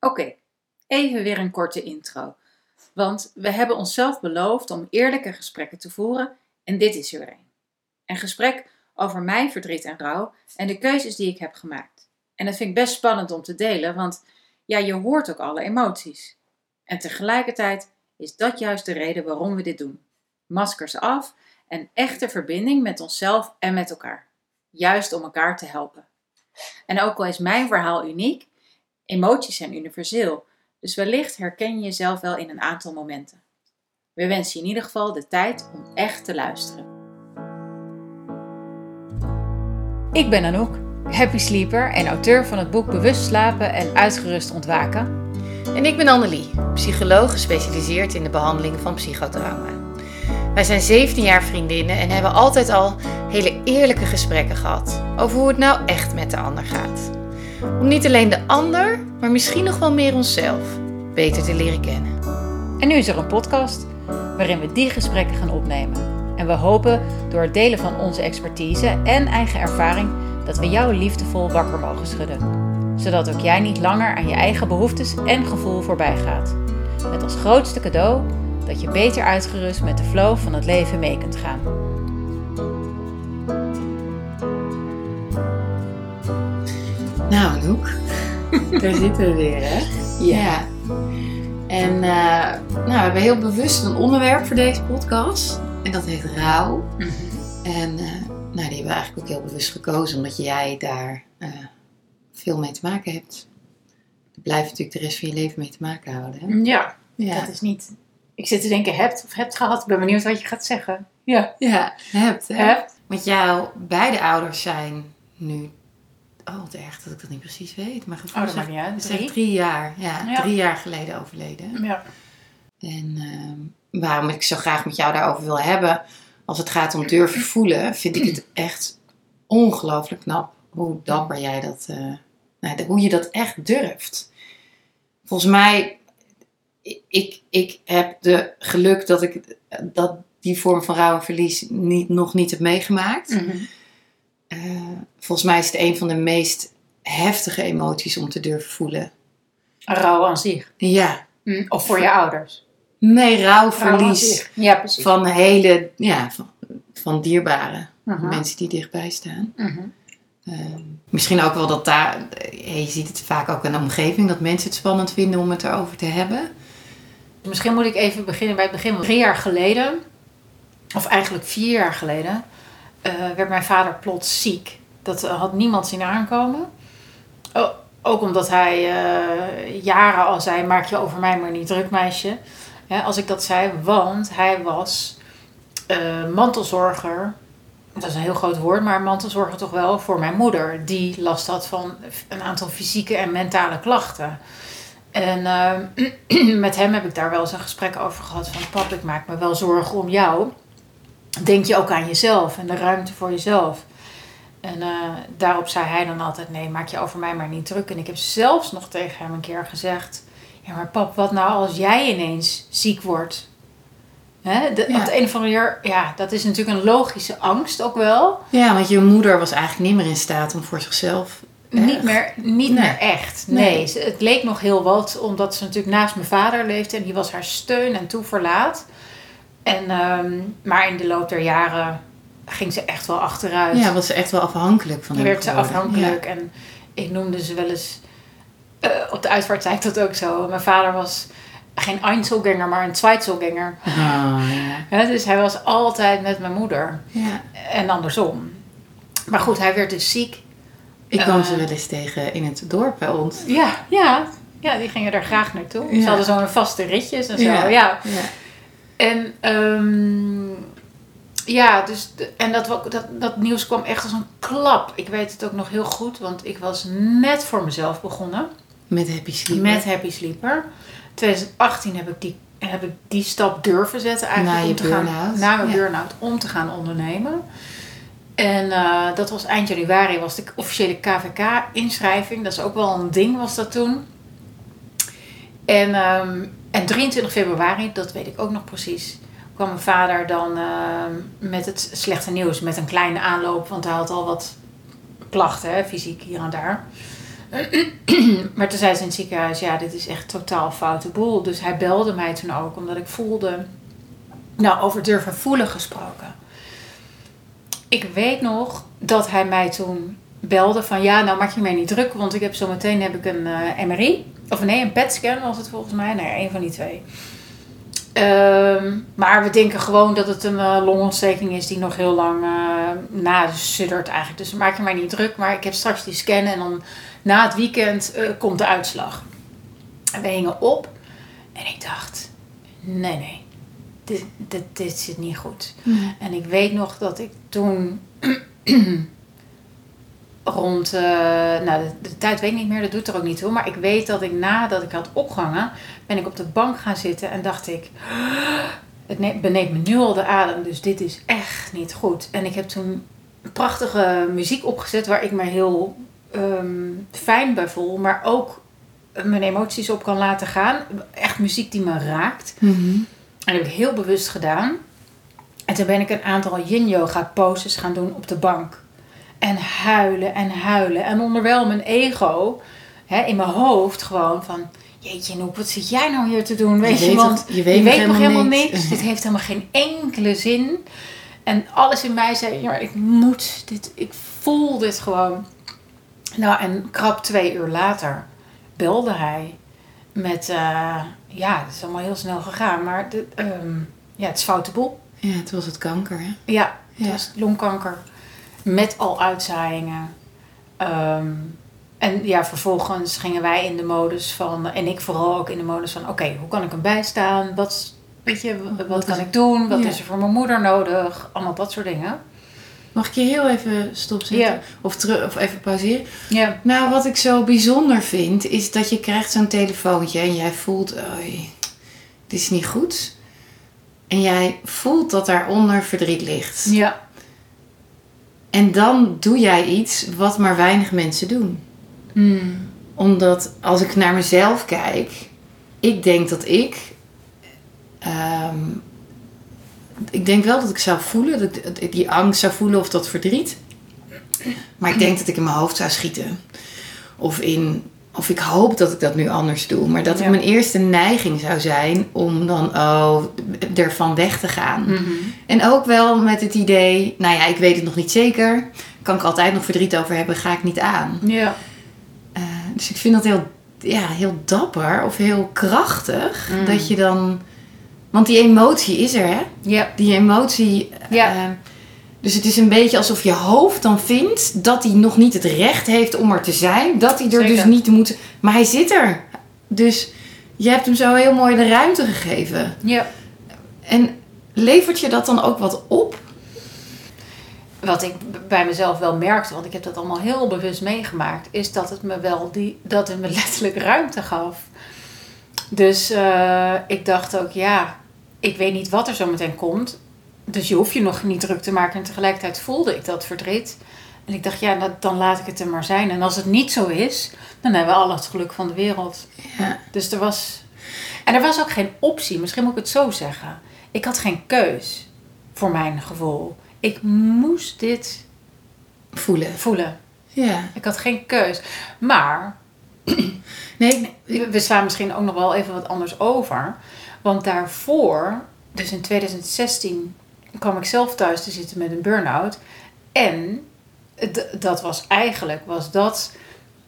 Oké, even weer een korte intro. Want we hebben onszelf beloofd om eerlijke gesprekken te voeren en dit is er een. Een gesprek over mijn verdriet en rouw en de keuzes die ik heb gemaakt. En dat vind ik best spannend om te delen, want ja, je hoort ook alle emoties. En tegelijkertijd is dat juist de reden waarom we dit doen. Maskers af en echte verbinding met onszelf en met elkaar. Juist om elkaar te helpen. En ook al is mijn verhaal uniek, emoties zijn universeel. Dus wellicht herken je jezelf wel in een aantal momenten. We wensen je in ieder geval de tijd om echt te luisteren. Ik ben Anouk, happy sleeper en auteur van het boek Bewust slapen en uitgerust ontwaken. En ik ben Annelie, psycholoog gespecialiseerd in de behandeling van psychotrauma. Wij zijn 17 jaar vriendinnen en hebben altijd al hele eerlijke gesprekken gehad over hoe het nou echt met de ander gaat. Om niet alleen de ander, maar misschien nog wel meer onszelf beter te leren kennen. En nu is er een podcast waarin we die gesprekken gaan opnemen. En we hopen door het delen van onze expertise en eigen ervaring dat we jou liefdevol wakker mogen schudden. Zodat ook jij niet langer aan je eigen behoeftes en gevoel voorbij gaat. Met als grootste cadeau dat je beter uitgerust met de flow van het leven mee kunt gaan. Nou, Loek, daar zitten we weer, hè? Ja. En uh, nou, we hebben heel bewust een onderwerp voor deze podcast. En dat heet rouw. Mhm. En uh, nou, die hebben we eigenlijk ook heel bewust gekozen, omdat jij daar uh, veel mee te maken hebt. Je blijft natuurlijk de rest van je leven mee te maken houden. Hè? Ja, Ja. dat is niet. Ik zit te denken, hebt of hebt gehad. Ik ben benieuwd wat je gaat zeggen. Ja. Ja, hebt, hè? Hebt. Want jouw beide ouders zijn nu... Oh, wat erg dat ik dat niet precies weet. Maar Oh, gevoel dat niet uit. Zeg Drie. drie jaar, ja, Ja. drie jaar geleden overleden. Ja. En ehm, waarom ik zo graag met jou daarover wil hebben, als het gaat om durven voelen, vind ik het echt ongelooflijk knap hoe dapper jij dat, eh, nou, hoe je dat echt durft. Volgens mij, ik, ik heb de geluk dat ik dat die vorm van rouw en verlies niet, nog niet heb meegemaakt. Mhm. Eh, volgens mij is het een van de meest heftige emoties om te durven voelen. Rouw aan zich. Ja, Mm, Of voor je ouders. nee, rouw, aan verlies. Ja, precies. van hele, ja, van, van dierbaren. Mhm. Mensen die dichtbij staan. Mhm. Ehm, misschien ook wel dat daar, eh, je ziet het vaak ook in de omgeving, dat mensen het spannend vinden om het erover te hebben. Misschien moet ik even beginnen bij het begin. Drie jaar geleden, of eigenlijk vier jaar geleden, eh, werd mijn vader plots ziek. Dat eh, had niemand zien aankomen. O- ook omdat hij eh, jaren al zei: Maak je over mij maar niet druk, meisje. Als ik dat zei, want hij was mantelzorger. Dat is een heel groot woord, maar mantelzorger toch wel voor mijn moeder. Die last had van een aantal fysieke en mentale klachten. En met hem heb ik daar wel eens een gesprek over gehad van... Pap, ik maak me wel zorgen om jou. Denk je ook aan jezelf en de ruimte voor jezelf. En eh, daarop zei hij dan altijd... Nee, maak je over mij maar niet druk. En ik heb zelfs nog tegen hem een keer gezegd... Ja, maar pap, wat nou als jij ineens ziek wordt? Hè? De, Ja. Op de een of andere manier... Ja, dat is natuurlijk een logische angst ook wel. Ja, want je moeder was eigenlijk niet meer in staat om voor zichzelf... Niet, echt- meer, niet Nee. meer echt. Nee. Nee. Het leek nog heel wat, omdat ze natuurlijk naast mijn vader leefde en die was haar steun en toeverlaat. En, ehm, maar in de loop der jaren ging ze echt wel achteruit. Ja, was ze echt wel afhankelijk van hem werd ze afhankelijk. En ik noemde ze wel eens. eh, op de uitvaart zei ik dat ook zo. Mijn vader was geen Einzelganger, maar een Zweizelganger. Oh, ja. Hè, dus hij was altijd met mijn moeder. ja. En andersom. Maar goed, hij werd dus ziek. Ik kwam Eh. ze wel eens tegen in het dorp bij ons. Ja, ja. Ja, die gingen daar graag naartoe. Ja. Ze hadden zo'n vaste ritjes en zo. Ja. Ja. En ehm, ja, dus en dat, dat, dat nieuws kwam echt als een klap. Ik weet het ook nog heel goed, want ik was net voor mezelf begonnen Met Happy Sleep. met Happy Sleeper. 2018 heb ik die, heb ik die stap durven zetten eigenlijk Na om te gaan, na mijn Ja. burn-out om te gaan ondernemen. En eh, dat was eind januari, was de officiële KVK-inschrijving. Dat is ook wel een ding, was dat toen. En, ehm, en 23 februari, dat weet ik ook nog precies, kwam mijn vader dan ehm, met het slechte nieuws. Met een kleine aanloop, want hij had al wat klachten, hè, fysiek hier en daar. maar toen zei ze in het ziekenhuis, ja, dit is echt totaal foute boel. Dus hij belde mij toen ook, omdat ik voelde... Nou, over durven voelen gesproken. Ik weet nog dat hij mij toen belde van... Ja, nou maak je mij niet druk, want ik heb zo meteen heb ik een eh, MRI. Of nee, een PET-scan was het volgens mij. Nee, een van die twee. Ehm, maar we denken gewoon dat het een eh, longontsteking is die nog heel lang uh, nasuddert eigenlijk. Dus maak je mij niet druk. Maar ik heb straks die scan en dan na het weekend eh, komt de uitslag. En we hingen op en ik dacht, nee, nee, dit, dit, dit zit niet goed. Mm. En ik weet nog dat ik toen rond, eh, nou de, de tijd weet ik niet meer, dat doet er ook niet toe. Maar ik weet dat ik nadat ik had opgehangen, ben ik op de bank gaan zitten en dacht ik, het ne- beneemt me nu al de adem, dus dit is echt niet goed. En ik heb toen prachtige muziek opgezet waar ik me heel ehm, fijn bij voel, maar ook mijn emoties op kan laten gaan. Echt muziek die me raakt. Mhm. En dat heb ik heel bewust gedaan. En toen ben ik een aantal yin-yoga poses gaan doen op de bank. En huilen en huilen. En onderwijl mijn ego hè, in mijn hoofd gewoon van... Jeetje Noek, wat zit jij nou hier te doen? Weet je, weet want je weet nog helemaal helemaal niks. niks. Dit heeft helemaal geen enkele zin. En alles in mij zei, ja, ik moet dit, ik voel dit gewoon. Nou, en krap twee uur later belde hij met, eh, ja, het is allemaal heel snel gegaan, maar de, ehm, ja, het is foute boel. Ja, het was het kanker, hè? Ja, het Ja. was longkanker met al uitzaaiingen. Ehm, en ja, vervolgens gingen wij in de modus van, en ik vooral ook in de modus van, oké, hoe kan ik hem bijstaan? Wat, weet je, wat, Wat kan ik doen? Wat Ja. is er voor mijn moeder nodig? Allemaal dat soort dingen. Mag ik je heel even stopzetten? Of, terug, of even pauzeren? Ja, Nou, wat ik zo bijzonder vind, is dat je krijgt zo'n telefoontje en jij voelt, oei, dit is niet goed. En jij voelt dat daaronder verdriet ligt. ja, En dan doe jij iets wat maar weinig mensen doen. Hmm. Omdat als ik naar mezelf kijk, ik denk dat ik. ehm, ik denk wel dat ik zou voelen, dat ik die angst zou voelen of dat verdriet. Maar ik denk dat ik in mijn hoofd zou schieten. Of, in, of ik hoop dat ik dat nu anders doe. Maar dat Ja. het mijn eerste neiging zou zijn om dan oh, ervan weg te gaan. Mhm. En ook wel met het idee, nou ja, ik weet het nog niet zeker. Kan ik altijd nog verdriet over hebben, ga ik niet aan. ja, Eh, dus ik vind dat heel, ja, heel dapper of heel krachtig. Mm. Dat je dan. Want die emotie is er, hè? ja, Die emotie. Ja. eh, dus het is een beetje alsof je hoofd dan vindt dat hij nog niet het recht heeft om er te zijn. Dat hij er dus niet moet. Maar hij zit er. Dus je hebt hem zo heel mooi de ruimte gegeven. ja. En levert je dat dan ook wat op? Wat ik bij mezelf wel merkte, want ik heb dat allemaal heel bewust meegemaakt, is dat het me wel die, dat het me letterlijk ruimte gaf. Dus eh, ik dacht ook, ja, ik weet niet wat er zo meteen komt. Dus je hoeft je nog niet druk te maken. En tegelijkertijd voelde ik dat verdriet. En ik dacht, ja, dat- dan laat ik het er maar zijn. En als het niet zo is, dan hebben we al het geluk van de wereld. Ja. Dus er was. En er was ook geen optie, misschien moet ik het zo zeggen. Ik had geen keus, voor mijn gevoel. Ik moest dit Voelen. voelen. Ja. Ik had geen keus. Maar Nee, we we slaan misschien ook nog wel even wat anders over. Want daarvoor, dus in 2016, kwam ik zelf thuis te zitten met een burn-out. En dat was eigenlijk was dat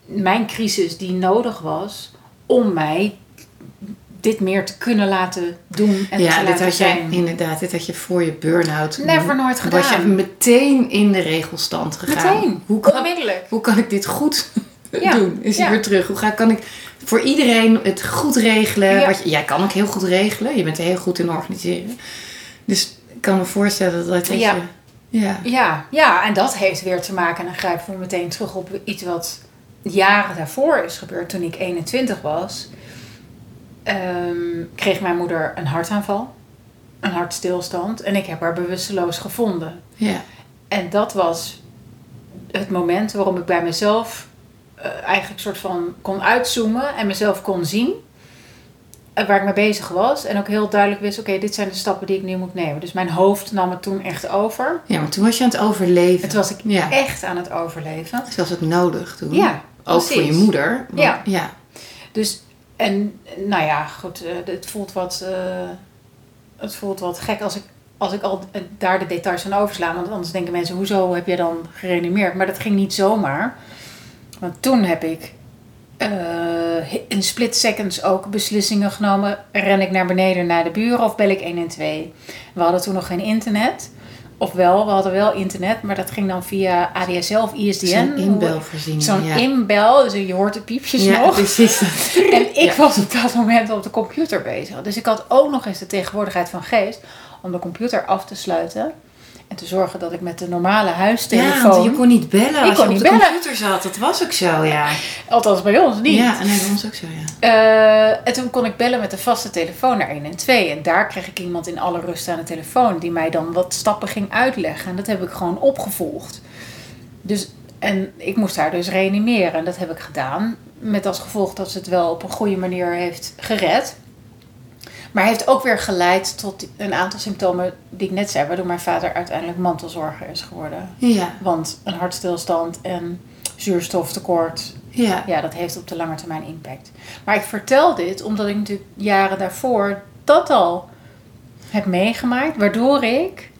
mijn crisis die nodig was om mij dit meer te kunnen laten doen en te ja, dit had jij zijn. inderdaad, dit had je voor je burn-out. Never nooit Was je gedaan. meteen in de regelstand gegaan. Meteen, Hoe kan, onmiddellijk. hoe kan ik dit goed Ja, doen? Is hij ja. weer terug? Hoe ga, kan ik voor iedereen het goed regelen? Ja. Wat je, jij kan ook heel goed regelen. Je bent heel goed in organiseren. Dus kan me voorstellen dat dat Ja. je... Ja. Ja, ja, en dat heeft weer te maken, en dan grijpen we meteen terug op iets wat jaren daarvoor is gebeurd. Toen ik 21 was, ehm, kreeg mijn moeder een hartaanval, een hartstilstand. En ik heb haar bewusteloos gevonden. Ja. En dat was het moment waarom ik bij mezelf eh, eigenlijk soort van kon uitzoomen en mezelf kon zien. Eh, Waar ik mee bezig was. En ook heel duidelijk wist, oké, dit zijn de stappen die ik nu moet nemen. Dus mijn hoofd nam het toen echt over. ja, maar toen was je aan het overleven. Het was ik Ja. echt aan het overleven. Dus was het nodig toen? Ja, Ook voor je moeder. want- Ja. ja. Dus, en nou ja, goed, eh, het voelt wat, eh, het voelt wat gek als ik, als ik al daar de details van oversla. Want anders denken mensen, hoezo heb je dan gereanimeerd? Maar dat ging niet zomaar. Want toen heb ik eh, in split seconds ook beslissingen genomen. Ren ik naar beneden naar de buren of bel ik 112? We hadden toen nog geen internet. Ofwel, we hadden wel internet, maar dat ging dan via ADSL of ISDN. Zo'n inbelvoorziening. Zo'n ja. inbel, dus je hoort de piepjes ja, nog. precies. En ik Ja. was op dat moment op de computer bezig. Dus ik had ook nog eens de tegenwoordigheid van geest om de computer af te sluiten. En te zorgen dat ik met de normale Ja, huistelefoon. want je kon niet bellen als kon je op de bellen. computer zat. Dat was ook zo, ja. Althans bij ons niet. Ja, en bij ons ook zo, ja. Eh, en toen kon ik bellen met de vaste telefoon naar 112. En daar kreeg ik iemand in alle rust aan de telefoon die mij dan wat stappen ging uitleggen. En dat heb ik gewoon opgevolgd. Dus, en ik moest haar dus reanimeren. En dat heb ik gedaan. Met als gevolg dat ze het wel op een goede manier heeft gered. Maar heeft ook weer geleid tot een aantal symptomen die ik net zei. Waardoor mijn vader uiteindelijk mantelzorger is geworden. Ja, Want een hartstilstand en zuurstoftekort ja. ja, dat heeft op de lange termijn impact. Maar ik vertel dit omdat ik natuurlijk jaren daarvoor dat al heb meegemaakt, waardoor ik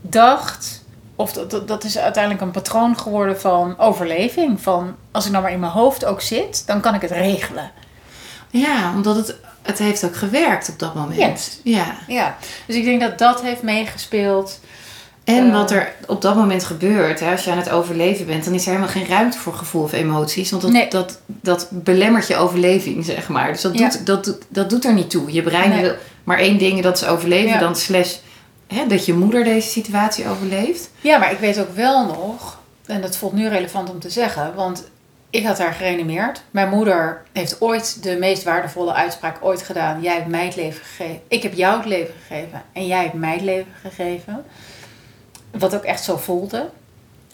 dacht, of dat, dat, dat is uiteindelijk een patroon geworden van overleving. Van als ik nou maar in mijn hoofd ook zit, dan kan ik het regelen. Ja, omdat het, het heeft ook gewerkt op dat moment. Ja. Ja, dus ik denk dat dat heeft meegespeeld. En Eh. wat er op dat moment gebeurt, hè, als je aan het overleven bent, dan is er helemaal geen ruimte voor gevoel of emoties. Want dat, Nee. dat, dat belemmert je overleving, zeg maar. Dus dat, Ja. doet, dat, dat doet er niet toe. Je brein Nee. wil maar één ding, dat is overleven. Ja. Dan slash hè, dat je moeder deze situatie overleeft. Ja, maar ik weet ook wel nog, en dat voelt nu relevant om te zeggen, want ik had haar gereanimeerd. Mijn moeder heeft ooit de meest waardevolle uitspraak ooit gedaan. Jij hebt mij het leven gegeven. Ik heb jou het leven gegeven en jij hebt mij het leven gegeven. Wat ook echt zo voelde.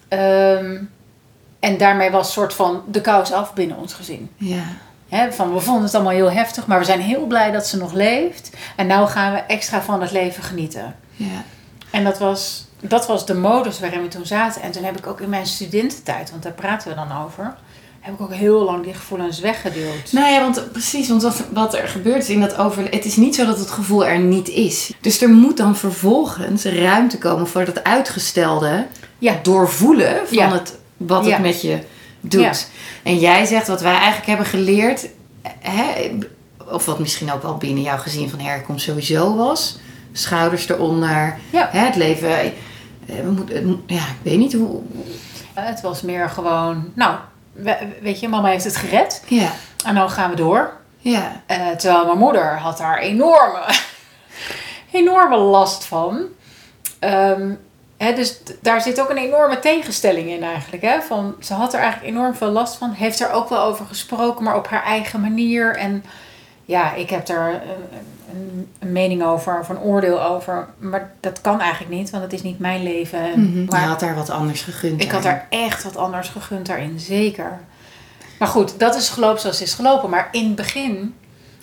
Ehm, en daarmee was soort van de kous af binnen ons gezin. Ja. Van, we vonden het allemaal heel heftig, maar we zijn heel blij dat ze nog leeft. En nou gaan we extra van het leven genieten. ja. En dat was, dat was de modus waarin we toen zaten. En toen heb ik ook in mijn studententijd, want daar praten we dan over, heb ik ook heel lang die gevoelens weggeduwd. Nou ja, want precies, want wat, wat er gebeurt is in dat overleven. Het is niet zo dat het gevoel er niet is. Dus er moet dan vervolgens ruimte komen voor dat uitgestelde Ja. doorvoelen van Ja. het, wat Ja. het met je doet. En jij zegt wat wij eigenlijk hebben geleerd, hè, of wat misschien ook wel binnen jouw gezin van herkomst sowieso was. Schouders eronder, hè, het leven. eh, We moeten, ja, ik weet niet hoe. Het was meer gewoon, nou, weet je, mama heeft het gered. Ja, En dan gaan we door. ja, Eh, terwijl mijn moeder had daar enorme, enorme last van. Ehm, hè, dus daar zit ook een enorme tegenstelling in eigenlijk. Hè? Van, ze had er eigenlijk enorm veel last van. Heeft er ook wel over gesproken, maar op haar eigen manier. En ja, ik heb daar een, een mening over, of een oordeel over. Maar dat kan eigenlijk niet, want het is niet mijn leven. En- Mhm. maar Je had daar wat anders gegund. ik had daar echt wat anders gegund daarin, zeker. Maar goed, dat is gelopen zoals het is gelopen. Maar in het begin,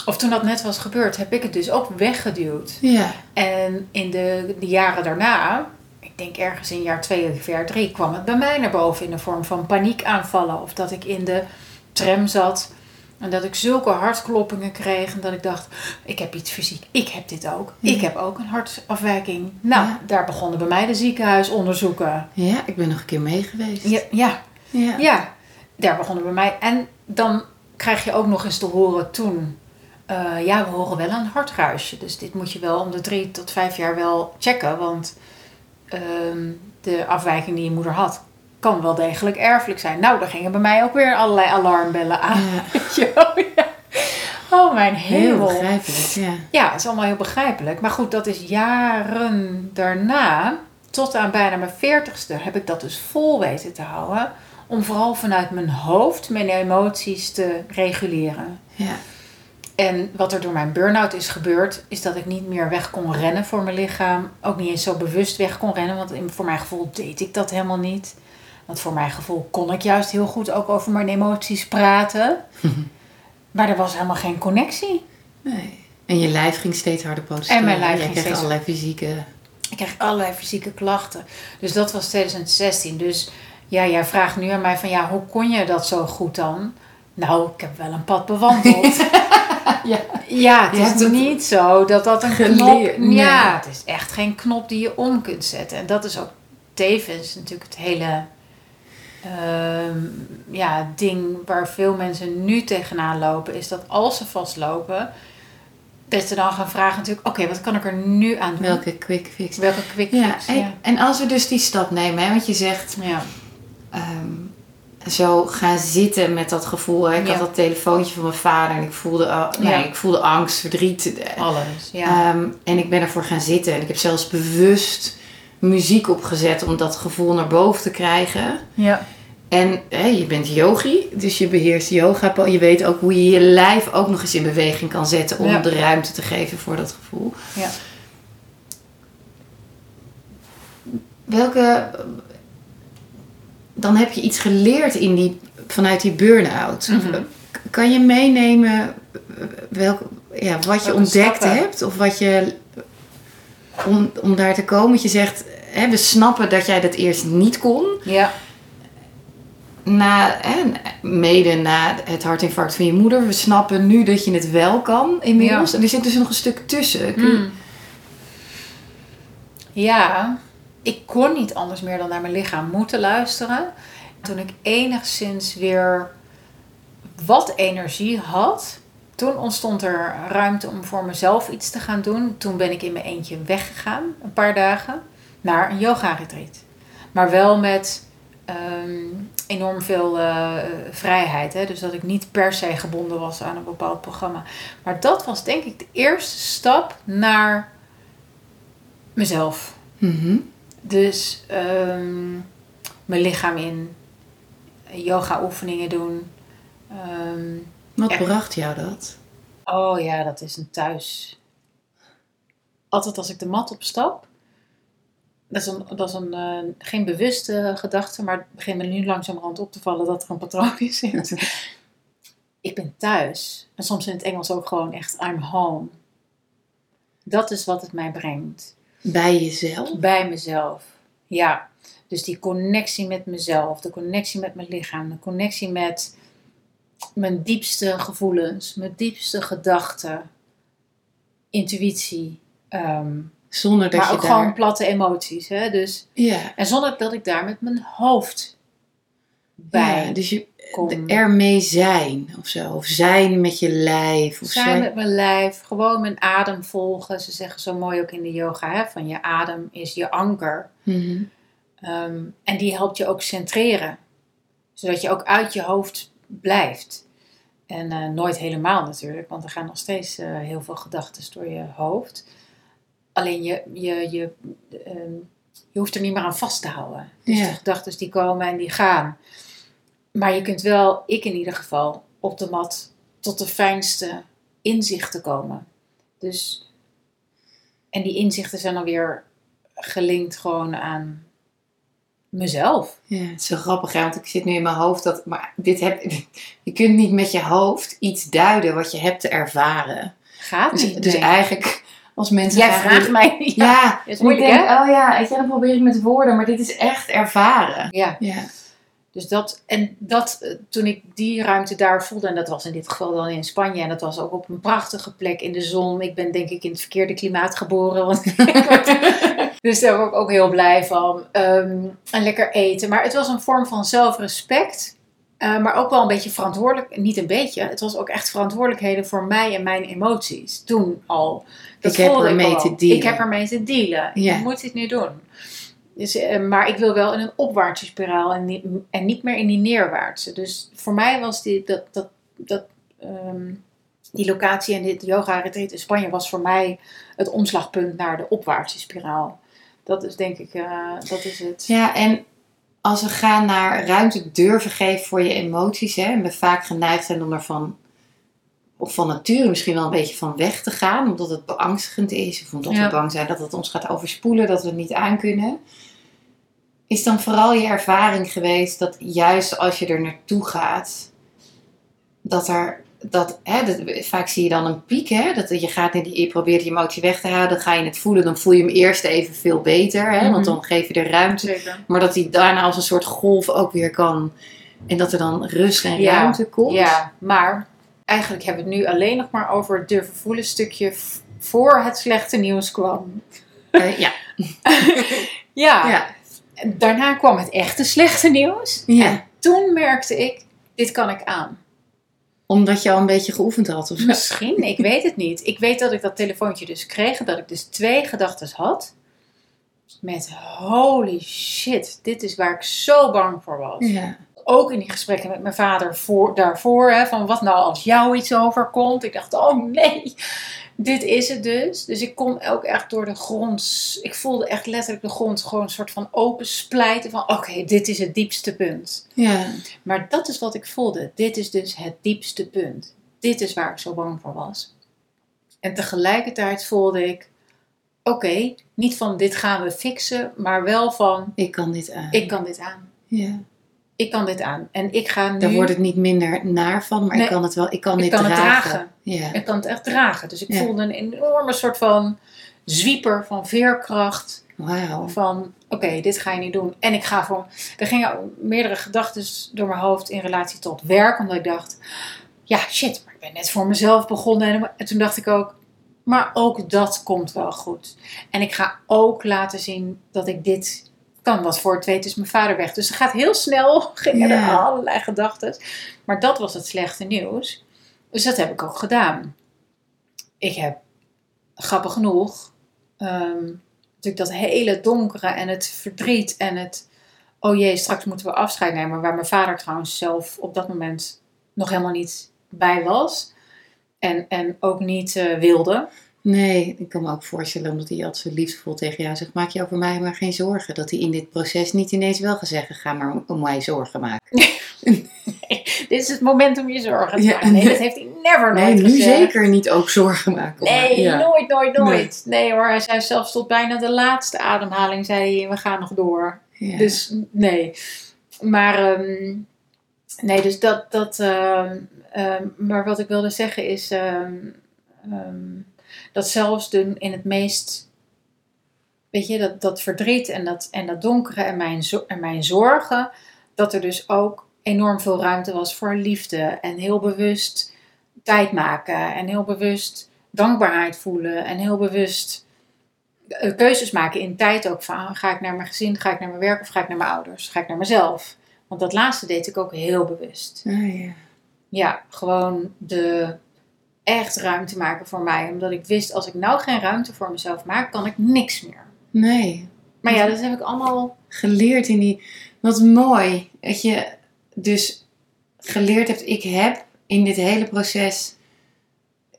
of toen dat net was gebeurd, heb ik het dus ook weggeduwd. Ja, En in de, de jaren daarna, ik denk ergens in jaar twee of jaar drie, kwam het bij mij naar boven in de vorm van paniekaanvallen. Of dat ik in de tram zat en dat ik zulke hartkloppingen kreeg. En dat ik dacht, ik heb iets fysiek, ik heb dit ook. Ja. Ik heb ook een hartafwijking. Nou, Ja. daar begonnen bij mij de ziekenhuisonderzoeken. ja, ik ben nog een keer mee geweest. Ja, ja, ja. ja, daar begonnen bij mij. En dan krijg je ook nog eens te horen toen. eh, ja, we horen wel een hartruisje. Dus dit moet je wel om de drie tot vijf jaar wel checken. Want ehm, de afwijking die je moeder had, kan wel degelijk erfelijk zijn. Nou, daar gingen bij mij ook weer allerlei alarmbellen aan. Ja. Oh, mijn heel hemel. begrijpelijk, ja. Ja, het is allemaal heel begrijpelijk. Maar goed, dat is jaren daarna, tot aan bijna mijn veertigste, heb ik dat dus vol weten te houden. Om vooral vanuit mijn hoofd mijn emoties te reguleren. Ja, En wat er door mijn burn-out is gebeurd, is dat ik niet meer weg kon rennen voor mijn lichaam. Ook niet eens zo bewust weg kon rennen, want voor mijn gevoel deed ik dat helemaal niet. Want voor mijn gevoel kon ik juist heel goed ook over mijn emoties praten. Maar er was helemaal geen connectie. nee. En je lijf ging steeds harder protesteren. En mijn lijf ging kreeg steeds- allerlei fysieke... Ik kreeg allerlei fysieke klachten. Dus dat was 2016. Dus Ja, jij vraagt nu aan mij van ja, hoe kon je dat zo goed dan? Nou, ik heb wel een pad bewandeld. Ja. Ja, het is niet zo dat dat een geleerd, knop... nee. Ja, het is echt geen knop die je om kunt zetten. En dat is ook tevens natuurlijk het hele ja, ding waar veel mensen nu tegenaan lopen. Is dat als ze vastlopen, dat ze dan gaan vragen natuurlijk... Oké, wat kan ik er nu aan doen? Welke quick fix? Welke quick Ja, fix? en, Ja. en als we dus die stap nemen, hè, want je zegt ja. ehm, zo gaan zitten met dat gevoel. Hè. Ik Ja. had dat telefoontje van mijn vader en ik voelde, uh, nee, Ja. ik voelde angst, verdriet. Alles, ja. Ehm, en ik ben ervoor gaan zitten. En ik heb zelfs bewust muziek opgezet om dat gevoel naar boven te krijgen. ja. En hè, je bent yogi, dus je beheerst yoga. Je weet ook hoe je je lijf ook nog eens in beweging kan zetten om Ja. de ruimte te geven voor dat gevoel. Ja. Welke. Dan heb je iets geleerd in die, vanuit die burn-out. Mhm. Kan je meenemen welk, ja, wat je ontdekt stappen? hebt? Of wat je. Om, om daar te komen, want je zegt. Hè, we snappen dat jij dat eerst niet kon. Ja. Na, hè, mede na het hartinfarct van je moeder. We snappen nu dat je het wel kan inmiddels. En er zit dus nog een stuk tussen. Kun je- Mm. Ja, ik kon niet anders meer dan naar mijn lichaam moeten luisteren. Toen ik enigszins weer wat energie had, toen ontstond er ruimte om voor mezelf iets te gaan doen. Toen ben ik in mijn eentje weggegaan, een paar dagen, naar een yoga-retreat. Maar wel met ehm, enorm veel eh, vrijheid. Hè? Dus dat ik niet per se gebonden was aan een bepaald programma. Maar dat was denk ik de eerste stap naar mezelf. Mhm. Dus ehm, mijn lichaam in, yoga oefeningen doen. Ehm, Wat Echt. bracht jou dat? oh ja, dat is een thuis. Altijd als ik de mat opstap. Dat is, een, dat is een, eh, geen bewuste gedachte, maar het begint me nu langzamerhand op te vallen dat er een patroon in zit. ik ben thuis. En soms in het Engels ook gewoon echt I'm home. Dat is wat het mij brengt. Bij jezelf? Bij mezelf. Ja. Dus die connectie met mezelf, de connectie met mijn lichaam, de connectie met mijn diepste gevoelens, mijn diepste gedachten, intuïtie. ehm, Zonder dat maar je ook daar... gewoon platte emoties. Hè? Dus, Ja. en zonder dat ik daar met mijn hoofd bij ja, dus je kom. ermee zijn of zo. Of zijn met je lijf. Of zijn zijn- met mijn lijf, gewoon mijn adem volgen. Ze zeggen zo mooi ook in de yoga, hè, van je adem is je anker. Ehm, en die helpt je ook centreren. Zodat je ook uit je hoofd blijft. En eh, nooit helemaal natuurlijk, want er gaan nog steeds eh, heel veel gedachten door je hoofd. Alleen je, je, je, ehm, je hoeft er niet meer aan vast te houden. Dus Ja. de gedachten die komen en die gaan. Maar je kunt wel, ik in ieder geval, op de mat tot de fijnste inzichten komen. Dus, en die inzichten zijn dan weer gelinkt gewoon aan mezelf. Ja, het is zo grappig, hè, want ik zit nu in mijn hoofd dat, maar dit heb, je kunt niet met je hoofd iets duiden wat je hebt te ervaren. Gaat Dus, niet. dus eigenlijk, als mensen Jij graag vraagt mij. Ja. Ja, is en ik moeilijk, denk, hè? oh ja, weet je, dan probeer ik met woorden, maar dit is echt ervaren. ja. Ja, Dus dat, en dat, eh, toen ik die ruimte daar voelde, en dat was in dit geval dan in Spanje, en dat was ook op een prachtige plek in de zon. Ik ben denk ik in het verkeerde klimaat geboren, want dus daar word ik ook heel blij van. Ehm, en lekker eten. Maar het was een vorm van zelfrespect, eh, maar ook wel een beetje verantwoordelijk, niet een beetje, het was ook echt verantwoordelijkheden voor mij en mijn emoties. Toen al. Dat Ik heb ermee te dealen. Ik heb ermee te dealen. Ik moet dit nu doen. Dus, eh, maar ik wil wel in een opwaartse spiraal en niet, en niet meer in die neerwaartse. Dus voor mij was die, dat, dat, dat, ehm, die locatie en dit yoga retreat in Spanje was voor mij het omslagpunt naar de opwaartse spiraal. Dat is denk ik, eh, dat is het. ja, en als we gaan naar ruimte durven geven voor je emoties, hè, en we vaak geneigd zijn om ervan, of van nature misschien wel een beetje van weg te gaan, omdat het beangstigend is, of omdat Ja. we bang zijn dat het ons gaat overspoelen, dat we het niet aankunnen. Is dan vooral je ervaring geweest dat juist als je er naartoe gaat, dat er dat, hè, dat, vaak zie je dan een piek, hè, dat je, gaat in die, je probeert die emotie weg te houden, dan ga je het voelen, dan voel je hem eerst even veel beter, hè, want Mhm. dan geef je er ruimte. Zeker. Maar dat hij daarna als een soort golf ook weer kan. En dat er dan rust en Ja, ruimte komt. Ja, maar eigenlijk hebben we het nu alleen nog maar over het durven voelen stukje voor het slechte nieuws kwam. Eh, ja. Ja, ja. daarna kwam het echte slechte nieuws. Ja. En toen merkte ik, dit kan ik aan. Omdat je al een beetje geoefend had. Of zo. Misschien, ik weet het niet. Ik weet dat ik dat telefoontje dus kreeg en dat ik dus twee gedachten had. Met holy shit, dit is waar ik zo bang voor was. Ja. Ook in die gesprekken met mijn vader voor, daarvoor, hè, van wat nou als jou iets overkomt. Ik dacht, oh nee, dit is het dus. Dus ik kon ook echt door de grond, ik voelde echt letterlijk de grond gewoon een soort van open splijten van oké, dit is het diepste punt. ja. Maar dat is wat ik voelde. Dit is dus het diepste punt. Dit is waar ik zo bang voor was. En tegelijkertijd voelde ik, oké, niet van dit gaan we fixen, maar wel van Ik kan dit aan. ik kan dit aan. ja. Ik kan dit aan. En ik ga nu... Daar wordt het niet minder naar van, maar Nee. ik kan het wel. Ik kan Ik dit kan het dragen. dragen. Ja. Ik kan het echt dragen. Dus ik Ja. voelde een enorme soort van zwieper van veerkracht. Wauw. Van oké, dit ga je niet doen. En ik ga voor. Er gingen meerdere gedachten door mijn hoofd in relatie tot werk. Omdat ik dacht, ja shit, maar ik ben net voor mezelf begonnen. En, en toen dacht ik ook, maar ook dat komt wel goed. En ik ga ook laten zien dat ik dit kan. Want voor het weet is mijn vader weg. Dus het gaat heel snel. Gingen er allerlei gedachten. Maar dat was het slechte nieuws. Dus dat heb ik ook gedaan. Ik heb, grappig genoeg, ehm, natuurlijk dat hele donkere en het verdriet en het, oh jee, straks moeten we afscheid nemen. Waar mijn vader trouwens zelf op dat moment nog helemaal niet bij was. En, en ook niet eh, wilde. Nee, ik kan me ook voorstellen, omdat hij altijd zo liefdevol tegen jou zegt: Maak je over mij maar geen zorgen. Dat hij in dit proces niet ineens wel gaat zeggen: Ga maar om mij zorgen maken. Dit is het moment om je zorgen te Ja, maken. Nee, nee. dat heeft hij never Nee, nooit nu gezegd. zeker niet ook zorgen maken. Nee, Ja. nooit, nooit, nooit. Nee. hoor, hij zei zelfs tot bijna de laatste ademhaling, zei hij, we gaan nog door. Ja. Dus nee. Maar, ehm, nee, dus dat, dat ehm, ehm, maar wat ik wilde zeggen is, ehm, dat zelfs de, in het meest, weet je, dat, dat verdriet en dat, en dat donkere en mijn, en mijn zorgen, dat er dus ook enorm veel ruimte was voor liefde en heel bewust tijd maken en heel bewust dankbaarheid voelen en heel bewust eh, keuzes maken in tijd ook van ga ik naar mijn gezin, ga ik naar mijn werk of ga ik naar mijn ouders, ga ik naar mezelf. Want dat laatste deed ik ook heel bewust. Ah, ja. Ja, gewoon de echt ruimte maken voor mij. Omdat ik wist, als ik nou geen ruimte voor mezelf maak, kan ik niks meer. Nee, Maar ja, dat heb ik allemaal... geleerd in die. Wat mooi. Dat je dus geleerd hebt. Ik heb in dit hele proces.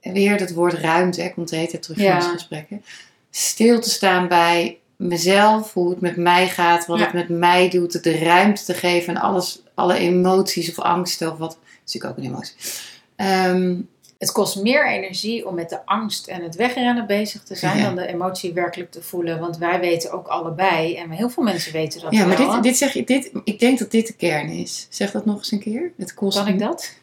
Weer dat woord ruimte. hè, komt de hele tijd terug Ja. in onze gesprekken. Stil te staan bij mezelf. Hoe het met mij gaat. Wat Ja. het met mij doet. De ruimte te geven. En alles, alle emoties of angsten. Of wat. Dat is natuurlijk ook een emotie. Ehm, Het kost meer energie om met de angst en het wegrennen bezig te zijn... Ja. dan de emotie werkelijk te voelen. Want wij weten ook allebei, en heel veel mensen weten dat ja, maar wel. dit, dit zeg je. Dit, ik denk dat dit de kern is. Zeg dat nog eens een keer. Het kost. Kan ik dat?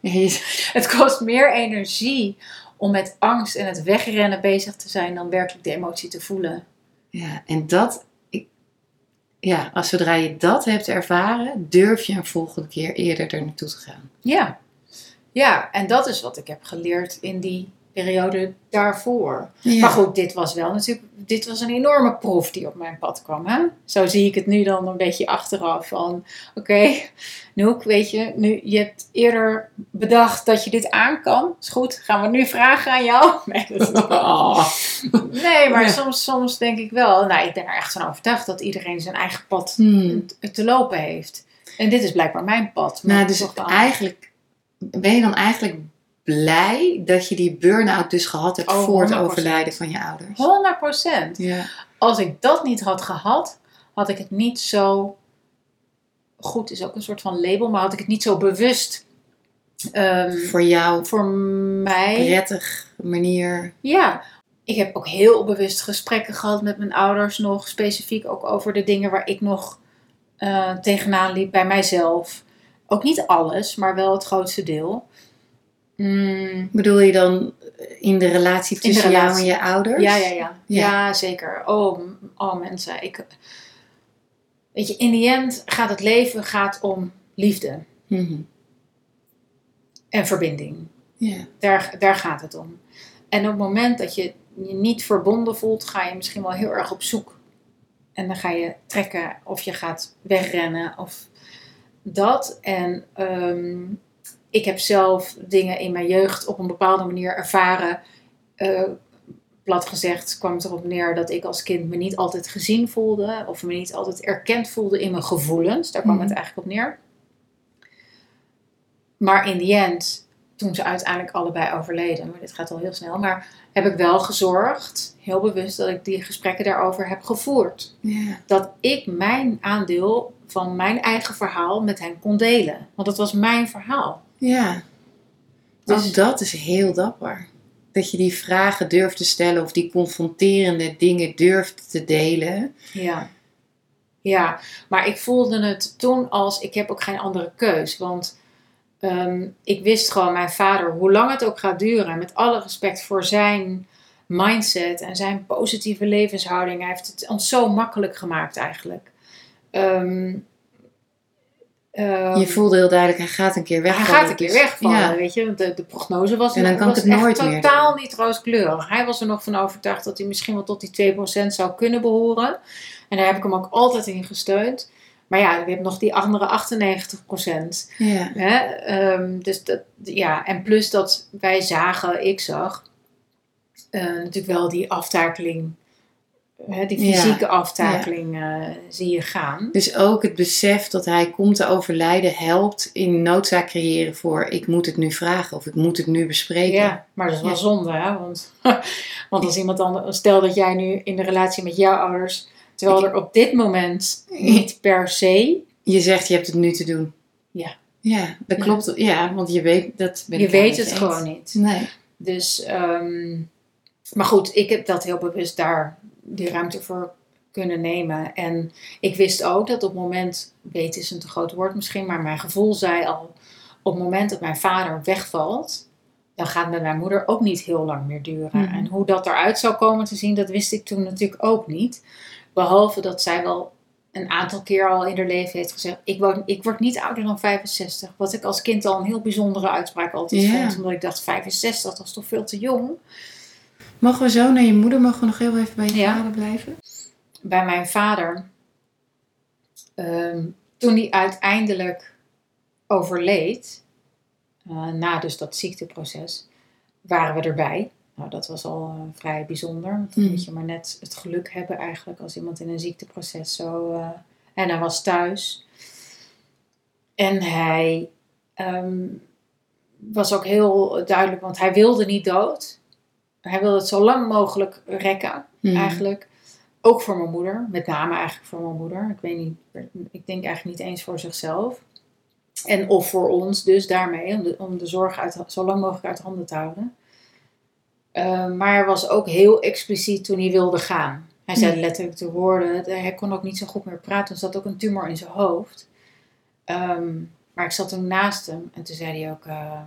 Je- Het kost meer energie om met angst en het wegrennen bezig te zijn... dan werkelijk de emotie te voelen. Ja, en dat, ik, ja, als zodra je dat hebt ervaren, durf je een volgende keer eerder er naartoe te gaan. Ja. Ja, en dat is wat ik heb geleerd in die periode daarvoor. Ja. Maar goed, dit was wel natuurlijk, dit was een enorme proef die op mijn pad kwam. Hè? Zo zie ik het nu dan een beetje achteraf van, oké, Noek, weet je, nu, je hebt eerder bedacht dat je dit aan kan. Is goed, gaan we nu vragen aan jou? Nee, dat is Oh. nee maar Ja. soms, soms denk ik wel, nou, ik ben er echt van overtuigd dat iedereen zijn eigen pad Hmm. te- lopen heeft. En dit is blijkbaar mijn pad. maar Nou, dus eigenlijk, ben je dan eigenlijk blij dat je die burn-out dus gehad hebt Oh, voor het 100%. overlijden van je ouders? 100 procent. Ja. Als ik dat niet had gehad, had ik het niet zo. Goed is ook een soort van label, maar had ik het niet zo bewust. ehm, Voor jou voor mij. prettig manier. Ja, ik heb ook heel bewust gesprekken gehad met mijn ouders nog. Specifiek ook over de dingen waar ik nog eh, tegenaan liep bij mijzelf. Ook niet alles, maar wel het grootste deel. Mm, Bedoel je dan in de relatie de tussen jou en je ouders? ja, ja, ja, Ja. ja. zeker. Oh, oh, mensen. Ik, weet je, in die end gaat het leven gaat om liefde Mhm. en verbinding. Ja. Daar, daar gaat het om. En op het moment dat je je niet verbonden voelt, ga je misschien wel heel erg op zoek. En dan ga je trekken of je gaat wegrennen of dat. En ehm, ik heb zelf dingen in mijn jeugd op een bepaalde manier ervaren. Eh, plat gezegd kwam het erop neer dat ik als kind me niet altijd gezien voelde. Of me niet altijd erkend voelde in mijn gevoelens. Daar kwam Mhm. het eigenlijk op neer. Maar in the end, toen ze uiteindelijk allebei overleden, maar dit gaat al heel snel, maar heb ik wel gezorgd, heel bewust, dat ik die gesprekken daarover heb gevoerd. Dat ik mijn aandeel van mijn eigen verhaal met hen kon delen. Want het was mijn verhaal. Ja. Dus- Dus dat is heel dapper. Dat je die vragen durft te stellen of die confronterende dingen durft te delen. Ja. Ja, maar ik voelde het toen als, ik heb ook geen andere keus. Want ehm, ik wist gewoon, mijn vader, hoe lang het ook gaat duren, met alle respect voor zijn mindset en zijn positieve levenshouding, hij heeft het ons zo makkelijk gemaakt eigenlijk. Ehm, ehm, je voelde heel duidelijk, hij gaat een keer hij wegvallen. gaat een keer dus- wegvallen, Ja. weet je. De, de prognose was, En dan kan was het echt nooit meer totaal niet rooskleurig. Hij was er nog van overtuigd dat hij misschien wel tot die 2% zou kunnen behoren. En daar heb ik hem ook altijd in gesteund. Maar ja, je hebt nog die andere 98%. Ja. Hè? Ehm, dus dat, ja, en plus dat wij zagen, ik zag, eh, natuurlijk wel die aftakeling, hè, die Ja. fysieke aftakeling eh, zie je gaan. Dus ook het besef dat hij komt te overlijden helpt in noodzaak creëren voor ik moet het nu vragen of ik moet het nu bespreken. Ja, maar dat is wel Ja. zonde, hè? Want, want als iemand anders, stel dat jij nu in de relatie met jouw ouders, terwijl er op dit moment niet per se, Je zegt je hebt het nu te doen. Ja. Ja, dat klopt. Ja, want je weet dat. Je weet het gewoon niet. Nee. Dus, ehm, maar goed, ik heb dat heel bewust daar die ruimte voor kunnen nemen. En ik wist ook dat op het moment, weet is een te groot woord misschien, maar mijn gevoel zei al, op het moment dat mijn vader wegvalt, dan gaat met mijn moeder ook niet heel lang meer duren. Mhm. En hoe dat eruit zou komen te zien, dat wist ik toen natuurlijk ook niet. Behalve dat zij wel een aantal keer al in haar leven heeft gezegd: ik word, ik word niet ouder dan 65. Wat ik als kind al een heel bijzondere uitspraak altijd vond. Omdat ik dacht: 65, dat is toch veel te jong. Mogen we zo naar je moeder? Mogen we nog heel even bij je Ja. vader blijven? Bij mijn vader, ehm, toen hij uiteindelijk overleed, eh, na dus dat ziekteproces, waren we erbij. Nou, dat was al eh, vrij bijzonder. Want dan Hmm. moet je maar net het geluk hebben eigenlijk als iemand in een ziekteproces zo... eh, en hij was thuis. En hij ehm, was ook heel duidelijk, want hij wilde niet dood. Hij wilde het zo lang mogelijk rekken, Mhm. eigenlijk. Ook voor mijn moeder, met name eigenlijk voor mijn moeder. Ik weet niet, ik denk eigenlijk niet eens voor zichzelf. En of voor ons dus daarmee, om de, om de zorg uit, zo lang mogelijk uit handen te houden. Eh, maar hij was ook heel expliciet toen hij wilde gaan. Hij zei Ja. letterlijk de woorden. Hij kon ook niet zo goed meer praten. Er zat ook een tumor in zijn hoofd. Ehm, maar ik zat toen naast hem en toen zei hij ook: eh,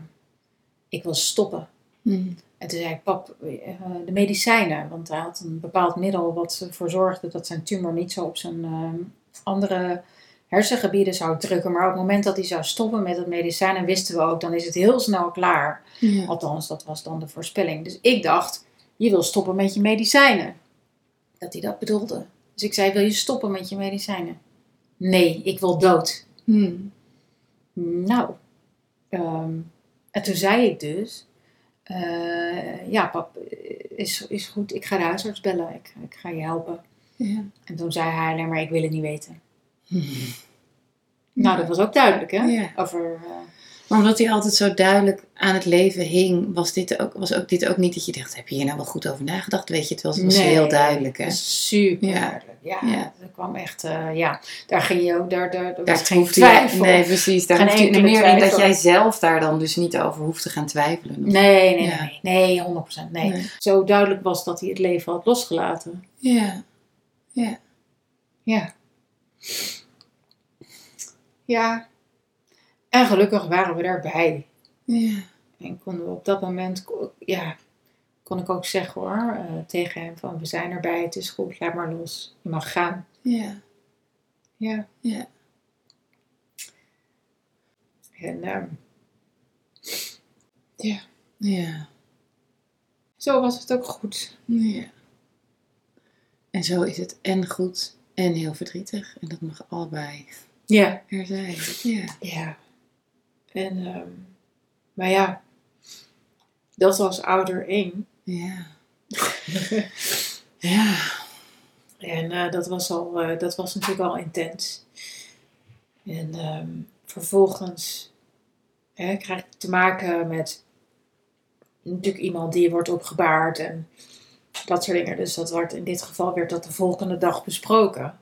Ik wil stoppen. Mhm. En toen zei ik: Pap, eh, de medicijnen. Want hij had een bepaald middel wat ervoor zorgde dat zijn tumor niet zo op zijn ehm, andere hersengebieden zou drukken. Maar op het moment dat hij zou stoppen met het medicijn, en wisten we ook, dan is het heel snel klaar. Ja. Althans, dat was dan de voorspelling. Dus ik dacht, je wil stoppen met je medicijnen. Dat hij dat bedoelde. Dus ik zei, wil je stoppen met je medicijnen? Nee, ik wil dood. Mhm. Nou, ehm, en toen zei ik dus, eh, ja pap, is, is goed, ik ga de huisarts bellen, ik, ik ga je helpen. Ja. En toen zei hij alleen maar, ik wil het niet weten. Nou, dat was ook duidelijk, hè? Ja. Over, eh, Maar omdat hij altijd zo duidelijk aan het leven hing, was, dit ook, was ook dit ook niet dat je dacht, heb je hier nou wel goed over nagedacht? Weet je, het was, het was Nee, heel duidelijk. Hè? super Ja. duidelijk. Ja, Ja. dat kwam echt, eh, ja, daar ging je ook, daar, daar, daar Daar was geen twijfel. Nee, precies. Daar hij enkele meer in dat jij zelf daar dan dus niet over hoeft te gaan twijfelen. Nee, nee, Ja. nee, nee, 100% nee. Nee. Zo duidelijk was dat hij het leven had losgelaten. Ja. Ja. Ja. Ja. En gelukkig waren we daarbij. Ja. En konden we op dat moment, ja, kon ik ook zeggen hoor, eh, tegen hem van we zijn erbij, het is goed, laat maar los. Je mag gaan. Ja. Ja. Ja. En ehm, Ja. zo was het ook goed. Ja. En zo is het en goed en heel verdrietig. En dat mag allebei Ja. er zijn. Ja. Ja. En, ehm, maar ja, dat was ouder één. Ja. Ja. En eh, dat, was al, eh, dat was natuurlijk al intens. En ehm, vervolgens hè, krijg ik te maken met natuurlijk iemand die wordt opgebaard en dat soort dingen. Dus dat wordt, in dit geval werd dat de volgende dag besproken.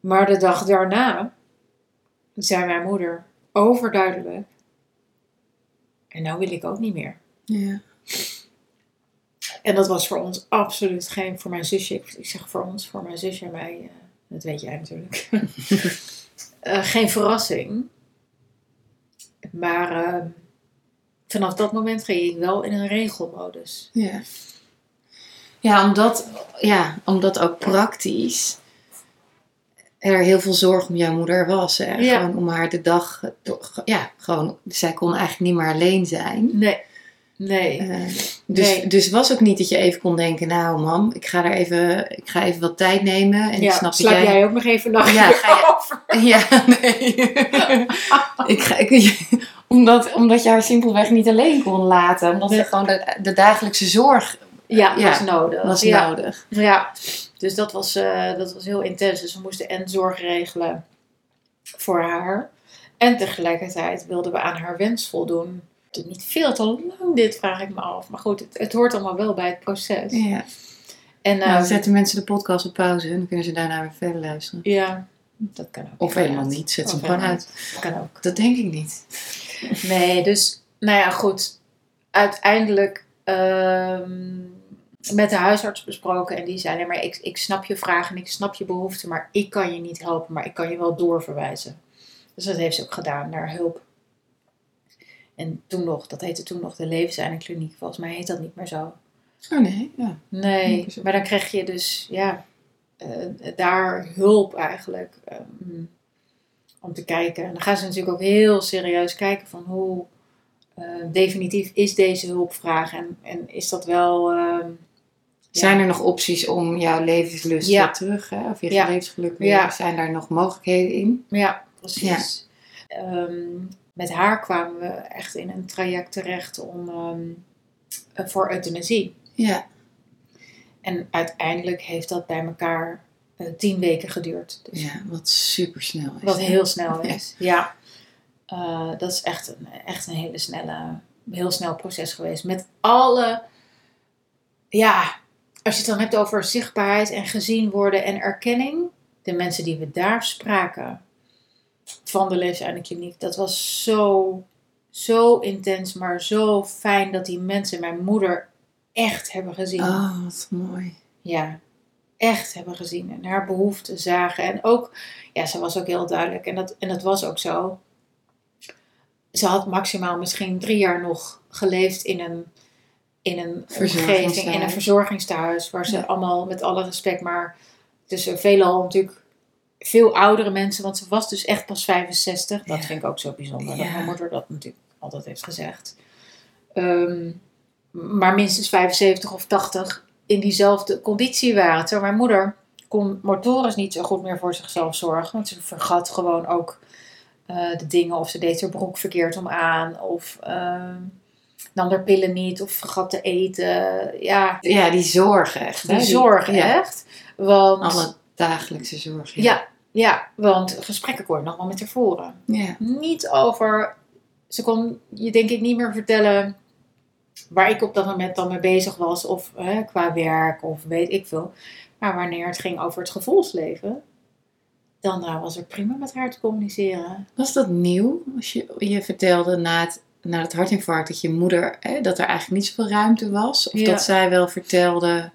Maar de dag daarna zei mijn moeder overduidelijk. En nou wil ik ook niet meer. Ja. En dat was voor ons absoluut geen, voor mijn zusje, ik, zeg voor ons, voor mijn zusje en mij, eh, dat weet jij natuurlijk, Eh, geen verrassing. Maar eh, vanaf dat moment ging ik wel in een regelmodus. Ja. Ja, omdat, ja, omdat ook praktisch er heel veel zorg om jouw moeder was. Hè? Ja. Gewoon om haar de dag, ja, gewoon, zij kon eigenlijk niet meer alleen zijn. Nee, nee. Eh, dus, Nee. dus was ook niet dat je even kon denken, nou mam, ik ga er even, ik ga even wat tijd nemen. En ik ja, snap slaap jij... jij... ook nog even een nachtje Ja, ga je- over? Ja, nee. ik ga, ik, omdat, omdat je haar simpelweg niet alleen kon laten. Omdat Nee. ze gewoon de, de dagelijkse zorg Ja, Ja, was nodig. was ja. nodig. Ja, dus dat was, eh, dat was heel intens. Dus we moesten en zorg regelen voor haar. En tegelijkertijd wilden we aan haar wens voldoen. Het is Niet veel te lang dit, vraag ik me af. Maar goed, het, het hoort allemaal wel bij het proces. Ja. En, Nou, ehm, dan zetten mensen de podcast op pauze en dan kunnen ze daarna weer verder luisteren. ja, dat kan ook. Of helemaal niet, zet ze hem gewoon uit. Dat kan ook. Dat denk ik niet. Nee, dus, nou ja, goed. Uiteindelijk ehm, met de huisarts besproken. En die zei, nee, maar ik, ik snap je vragen en ik snap je behoeften. Maar ik kan je niet helpen, maar ik kan je wel doorverwijzen. Dus dat heeft ze ook gedaan, naar hulp. En toen nog, dat heette toen nog de levenseinde Volgens mij heet dat niet meer zo. Oh nee, ja. Nee, maar dan krijg je dus, ja, eh, daar hulp eigenlijk. ehm, om te kijken. En dan gaan ze natuurlijk ook heel serieus kijken van hoe eh, definitief is deze hulpvraag. En, en is dat wel... ehm, Zijn er nog opties om jouw levenslust weer terug, hè? of je levensgeluk weer? Zijn daar nog mogelijkheden in? Ja, precies. Ehm, met haar kwamen we echt in een traject terecht om, eh, voor euthanasie. Ja. En uiteindelijk heeft dat bij elkaar eh, tien weken geduurd. Dus Ja, wat super snel is. Wat heel snel is, ja. Eh, dat is echt een, echt een hele snelle, heel snel proces geweest. Met alle, ja, als je het dan hebt over zichtbaarheid en gezien worden en erkenning. De mensen die we daar spraken van de levenseinde dat was zo, zo intens, maar zo fijn dat die mensen mijn moeder echt hebben gezien. Oh, wat mooi. Ja, echt hebben gezien en haar behoeften zagen. En ook, ja, ze was ook heel duidelijk en dat, en dat was ook zo. Ze had maximaal misschien drie jaar nog geleefd in een, in een omgeving, in een verzorgingstehuis, waar ze Ja. allemaal met alle respect, maar tussen veelal natuurlijk veel oudere mensen, want ze was dus echt pas 65. Dat Ja. vind ik ook zo bijzonder, dat mijn moeder dat natuurlijk altijd heeft gezegd. Ehm, maar minstens 75 of 80 in diezelfde conditie waren. Terwijl mijn moeder kon motorisch niet zo goed meer voor zichzelf zorgen. Want ze vergat gewoon ook eh, de dingen. Of ze deed haar broek verkeerd om aan. Of ehm, nam haar pillen niet. Of vergat te eten. Ja, Ja, die zorg echt. hè? die zorg ja. echt. Want, Alle dagelijkse zorg. ja, ja, want gesprekken kon je nog wel met haar voeren Ja. niet over. Ze kon je denk ik niet meer vertellen waar ik op dat moment dan mee bezig was, of hè, qua werk, of weet ik veel. Maar wanneer het ging over het gevoelsleven, dan eh, was er prima met haar te communiceren. Was dat nieuw? Als je, je vertelde na het, na het hartinfarct dat je moeder, hè, dat er eigenlijk niet zoveel ruimte was? Of Ja. dat zij wel vertelde,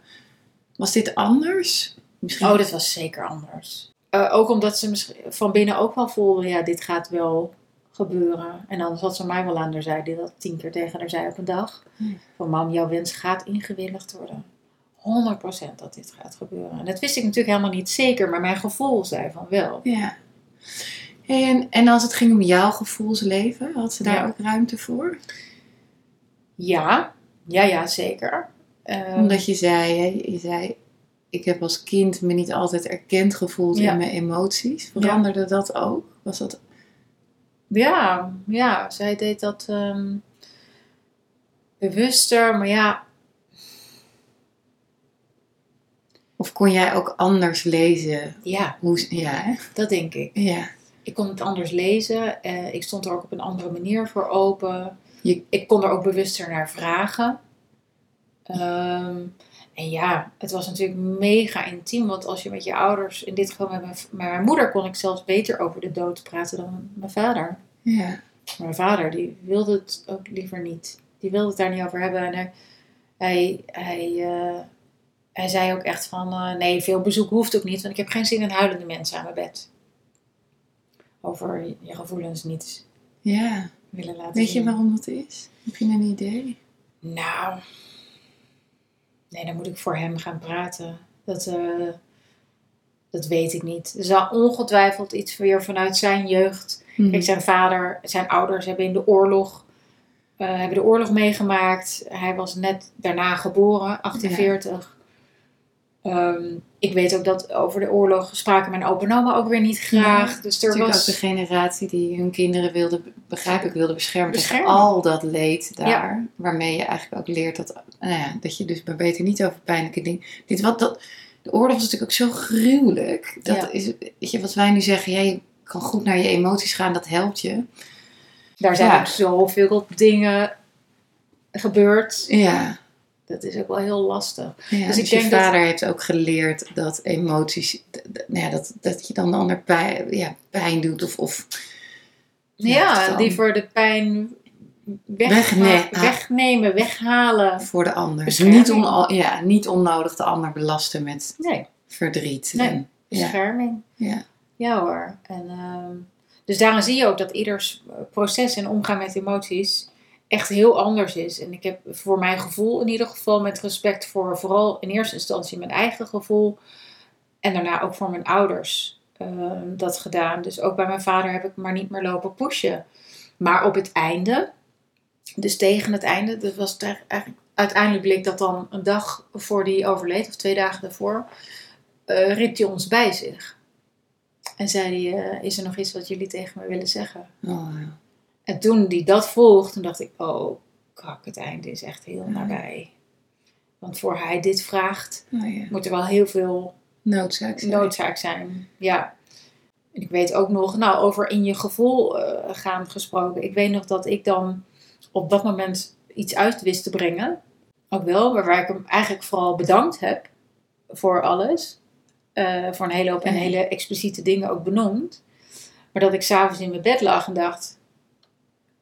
was dit anders? Misschien. Oh, dat was zeker anders. Eh, ook omdat ze misschien van binnen ook wel voelde, ja, dit gaat wel gebeuren. En dan zat ze mij wel aan de zij tien keer tegen haar zei op een dag. Hmm. Van mam, jouw wens gaat ingewilligd worden. 100% dat dit gaat gebeuren. En dat wist ik natuurlijk helemaal niet zeker, maar mijn gevoel zei van wel. Ja. En, en als het ging om jouw gevoelsleven, had ze daar Ja. ook ruimte voor? Ja, ja, ja, zeker. Ehm, Omdat je zei, hè, je zei, ik heb als kind me niet altijd erkend gevoeld Ja. in mijn emoties. Veranderde dat ook? Was dat Ja, ja, zij deed dat ehm, bewuster, maar ja, Of kon jij ook anders lezen? ja, Hoe, ja, hè? dat denk ik. ja. Ik kon het anders lezen. eh, ik stond er ook op een andere manier voor open. Je- Ik kon er ook bewuster naar vragen. Ehm, en ja, het was natuurlijk mega intiem. Want als je met je ouders, in dit geval met mijn, met mijn moeder, kon ik zelfs beter over de dood praten dan mijn vader. ja. Mijn vader, die wilde het ook liever niet. Die wilde het daar niet over hebben. En hij, hij, hij, eh, hij zei ook echt van, eh, nee, veel bezoek hoeft ook niet. Want ik heb geen zin in huilende mensen aan mijn bed. Over je gevoelens niet ja. willen laten Weet je waarom dat is? Heb je een idee? Nou, nee, dan moet ik voor hem gaan praten. Dat, eh, dat weet ik niet. Er zal ongetwijfeld iets weer vanuit zijn jeugd. Hm. Kijk, zijn vader, zijn ouders hebben in de oorlog, eh, hebben de oorlog meegemaakt. Hij was net daarna geboren, 48. Ehm, ik weet ook dat over de oorlog spraken mijn opa en oma ook weer niet graag. Ja, dus er natuurlijk was... ook de generatie die hun kinderen wilde, begrijp ik, wilde beschermen, Beschermen. tegen al dat leed daar. Waarmee je eigenlijk ook leert dat, nou ja, dat je dus maar beter niet over pijnlijke dingen. Dit, wat, dat, de oorlog was natuurlijk ook zo gruwelijk. Dat Ja. is, weet je, wat wij nu zeggen, ja, je kan goed naar je emoties gaan, dat helpt je. Daar zijn ook zoveel dingen gebeurd. Ja. Dat is ook wel heel lastig. ja Dus dus ik je denk dat- vader heeft ook geleerd dat emoties, nou ja, dat, dat je dan de ander pijn, ja, pijn doet of, of Ja, die voor de pijn weg, Wegne- wegnemen, weghalen. voor de ander. Bescherming. Niet, on, ja, niet onnodig de ander belasten met Nee, verdriet. Nee. En- bescherming. ja. Ja hoor. En, ehm, dus daarin zie je ook dat ieders proces en omgaan met emoties echt heel anders is. En ik heb voor mijn gevoel in ieder geval met respect voor vooral in eerste instantie mijn eigen gevoel. En daarna ook voor mijn ouders ehm, dat gedaan. Dus ook bij mijn vader heb ik maar niet meer lopen pushen. Maar op het einde, dus tegen het einde, dat was eigenlijk, uiteindelijk bleek dat dan een dag voor die overleed, of twee dagen daarvoor, eh riep hij ons bij zich. En zei hij, eh, is er nog iets wat jullie tegen me willen zeggen? Oh, ja. En toen die dat vroeg, toen dacht ik, oh kak, het einde is echt heel nabij. Want voor hij dit vraagt, Oh, ja. moet er wel heel veel Noodzaak zijn. noodzaak zijn. Ja. En ik weet ook nog, nou, over in je gevoel eh, gaan gesproken. Ik weet nog dat ik dan op dat moment iets uit wist te brengen. Ook wel, waar ik hem eigenlijk vooral bedankt heb voor alles. Eh, voor een hele hoop en hele expliciete dingen ook benoemd. Maar dat ik s'avonds in mijn bed lag en dacht: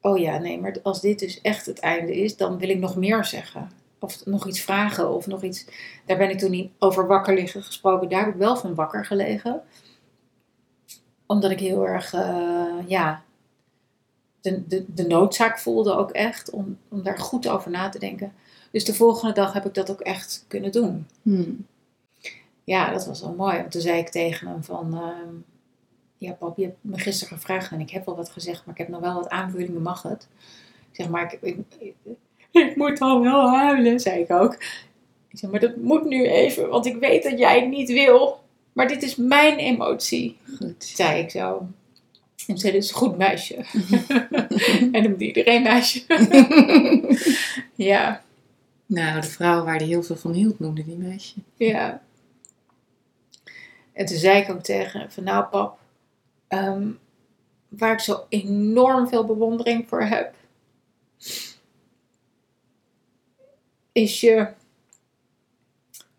Oh ja, nee, maar als dit dus echt het einde is, dan wil ik nog meer zeggen. Of nog iets vragen of nog iets. Daar ben ik toen niet over wakker liggen gesproken. Daar heb ik wel van wakker gelegen. Omdat ik heel erg, eh, ja, de, de, de noodzaak voelde ook echt om, om daar goed over na te denken. Dus de volgende dag heb ik dat ook echt kunnen doen. Hmm. Ja, dat was wel mooi. Want toen zei ik tegen hem van... ehm, ja, pap, je hebt me gisteren gevraagd en ik heb wel wat gezegd, maar ik heb nog wel wat aanvullingen, mag het? Ik zeg, maar ik, ik, ik, moet al wel huilen, zei ik ook. Ik zeg, maar dat moet nu even, want ik weet dat jij het niet wil. Maar dit is mijn emotie, Goed. zei ik zo. En zei, dit is een goed meisje. en noemde iedereen meisje. ja, Nou, de vrouw waar die heel veel van hield, noemde die meisje. Ja. En toen zei ik ook tegen van nou pap, ehm, waar ik zo enorm veel bewondering voor heb, is je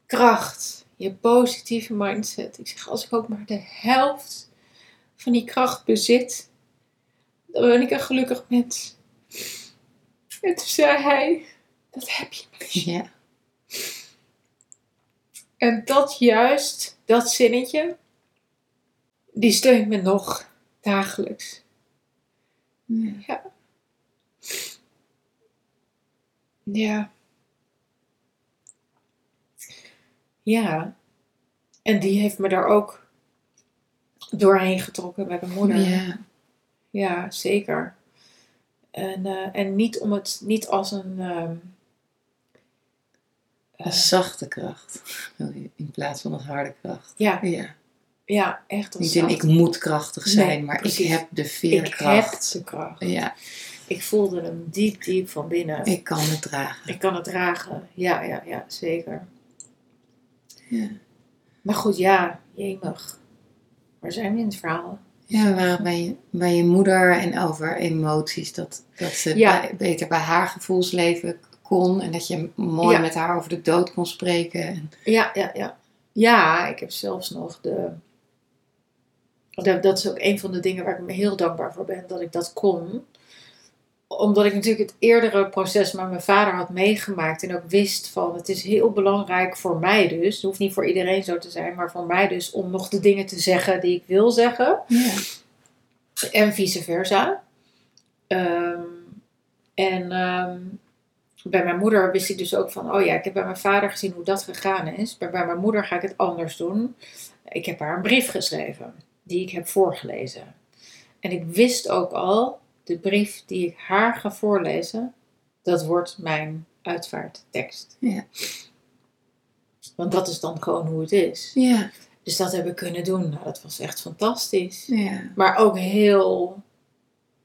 kracht, je positieve mindset. Ik zeg, als ik ook maar de helft van die kracht bezit, dan ben ik een gelukkig mens. En toen zei hij, dat heb je. Ja. En dat juist, dat zinnetje, die steunt me nog dagelijks. Ja. Ja. Ja. En die heeft me daar ook doorheen getrokken bij mijn moeder. Ja. Ja, zeker. En, eh, en niet om het niet als een. ehm, Een zachte kracht. In plaats van een harde kracht. ja, Ja. Ja, echt als Niet in ik moet krachtig zijn, Nee, maar precies. ik heb de Ik heb veerkracht. de kracht. Ja, Ik voelde hem diep, diep van binnen. ik kan het dragen. Ik kan het dragen. Ja, ja, ja, zeker. Ja. Maar goed, ja, jemig. Waar zijn we in het verhaal? Ja, waren bij je, bij je moeder en over emoties. Dat, dat ze Ja. bij- beter bij haar gevoelsleven kon. En dat je mooi Ja. met haar over de dood kon spreken. En, Ja, ja, ja. Ja, ik heb zelfs nog de... Dat, dat is ook een van de dingen waar ik me heel dankbaar voor ben, dat ik dat kon. Omdat ik natuurlijk het eerdere proces met mijn vader had meegemaakt en ook wist van het is heel belangrijk voor mij dus, het hoeft niet voor iedereen zo te zijn, maar voor mij dus om nog de dingen te zeggen die ik wil zeggen. ja. En vice versa. Ehm, en ehm, bij mijn moeder wist ik dus ook van, oh ja, ik heb bij mijn vader gezien hoe dat gegaan is. Maar bij mijn moeder ga ik het anders doen. Ik heb haar een brief geschreven, die ik heb voorgelezen. En ik wist ook al, de brief die ik haar ga voorlezen, dat wordt mijn uitvaarttekst. Ja. Want dat is dan gewoon hoe het is. Ja, Dus dat heb ik kunnen doen. Nou, dat was echt fantastisch. ja. Maar ook heel,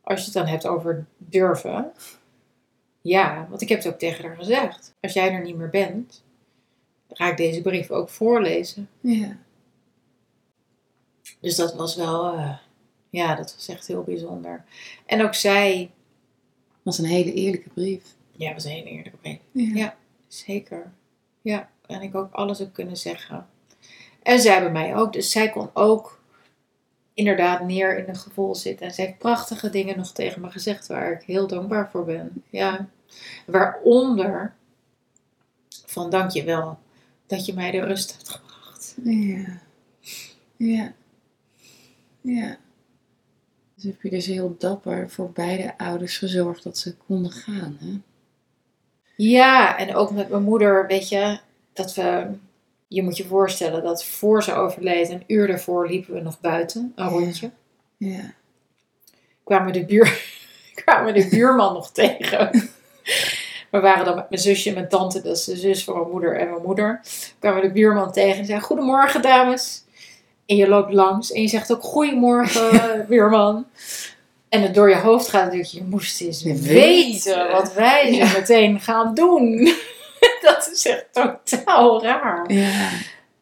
als je het dan hebt over durven. Ja, want ik heb het ook tegen haar gezegd. Als jij er niet meer bent, ga ik deze brief ook voorlezen. ja. Dus dat was wel, eh, ja, dat was echt heel bijzonder. En ook zij, was een hele eerlijke brief. ja, was een hele eerlijke brief. Ja. Ja. Zeker. Ja, en ik ook alles heb kunnen zeggen. En zij bij mij ook. Dus zij kon ook inderdaad neer in een gevoel zitten. En zij heeft prachtige dingen nog tegen me gezegd waar ik heel dankbaar voor ben. Ja. Waaronder van dank je wel dat je mij de rust hebt gebracht. Ja. Ja. Ja. Dus heb je dus heel dapper voor beide ouders gezorgd dat ze konden gaan, hè? Ja, en ook met mijn moeder, weet je, dat we... Je moet je voorstellen dat voor ze overleed, een uur daarvoor liepen we nog buiten, een rondje. Ja. kwamen de, buur, kwamen de buurman nog tegen. We waren dan met mijn zusje en mijn tante, dat is de zus van mijn moeder en mijn moeder. Kwamen de buurman tegen en zei: Goedemorgen, dames. En je loopt langs en je zegt ook: Goedemorgen, buurman. En het door je hoofd gaat natuurlijk: Je moest eens weten wat wij zo meteen gaan doen. dat is echt totaal raar. Ja.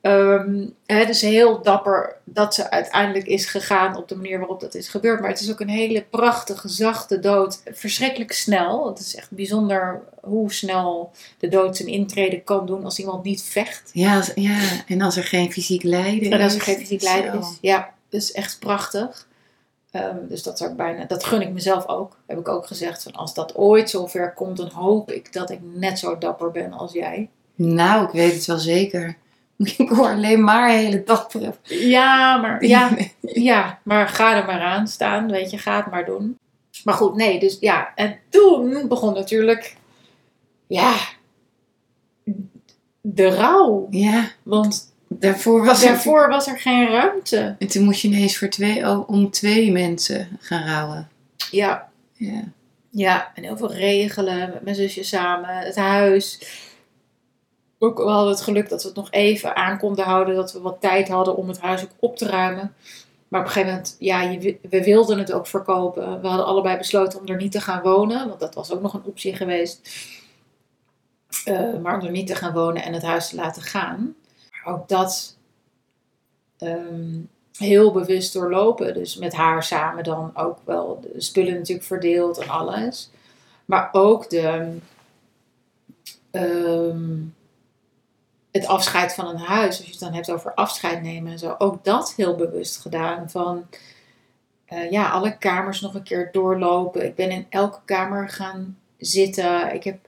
Ehm het is heel dapper dat ze uiteindelijk is gegaan op de manier waarop dat is gebeurd. Maar het is ook een hele prachtige, zachte dood. Verschrikkelijk snel. Het is echt bijzonder hoe snel de dood zijn intrede kan doen als iemand niet vecht. Ja, ja, en als er geen fysiek lijden En als er is, geen fysiek lijden is. Ja, dat is echt prachtig. Ehm, dus dat, zou ik bijna, dat gun ik mezelf ook. Heb ik ook gezegd. Van als dat ooit zover komt, dan hoop ik dat ik net zo dapper ben als jij. Nou, ik weet het wel zeker. Ik hoor alleen maar hele dappere Ja, maar ja. Ja, maar ga er maar aan staan, weet je, ga het maar doen. Maar goed, nee, dus ja, en toen begon natuurlijk, ja, de rouw. Ja, Want daarvoor was er... daarvoor was er geen ruimte. En toen moest je ineens voor twee, om twee mensen gaan rouwen. Ja, Ja. ja, en heel veel regelen met mijn zusje samen, het huis. Ook we hadden het geluk dat we het nog even aan konden houden, dat we wat tijd hadden om het huis ook op te ruimen. Maar op een gegeven moment, ja, we wilden het ook verkopen. We hadden allebei besloten om er niet te gaan wonen, want dat was ook nog een optie geweest. Eh, maar om er niet te gaan wonen en het huis te laten gaan. Maar ook dat ehm, heel bewust doorlopen. Dus met haar samen dan ook wel de spullen natuurlijk verdeeld en alles. Maar ook de, ehm, het afscheid van een huis. Als je het dan hebt over afscheid nemen en zo. Ook dat heel bewust gedaan. Van eh, ja, alle kamers nog een keer doorlopen. Ik ben in elke kamer gaan zitten. Ik heb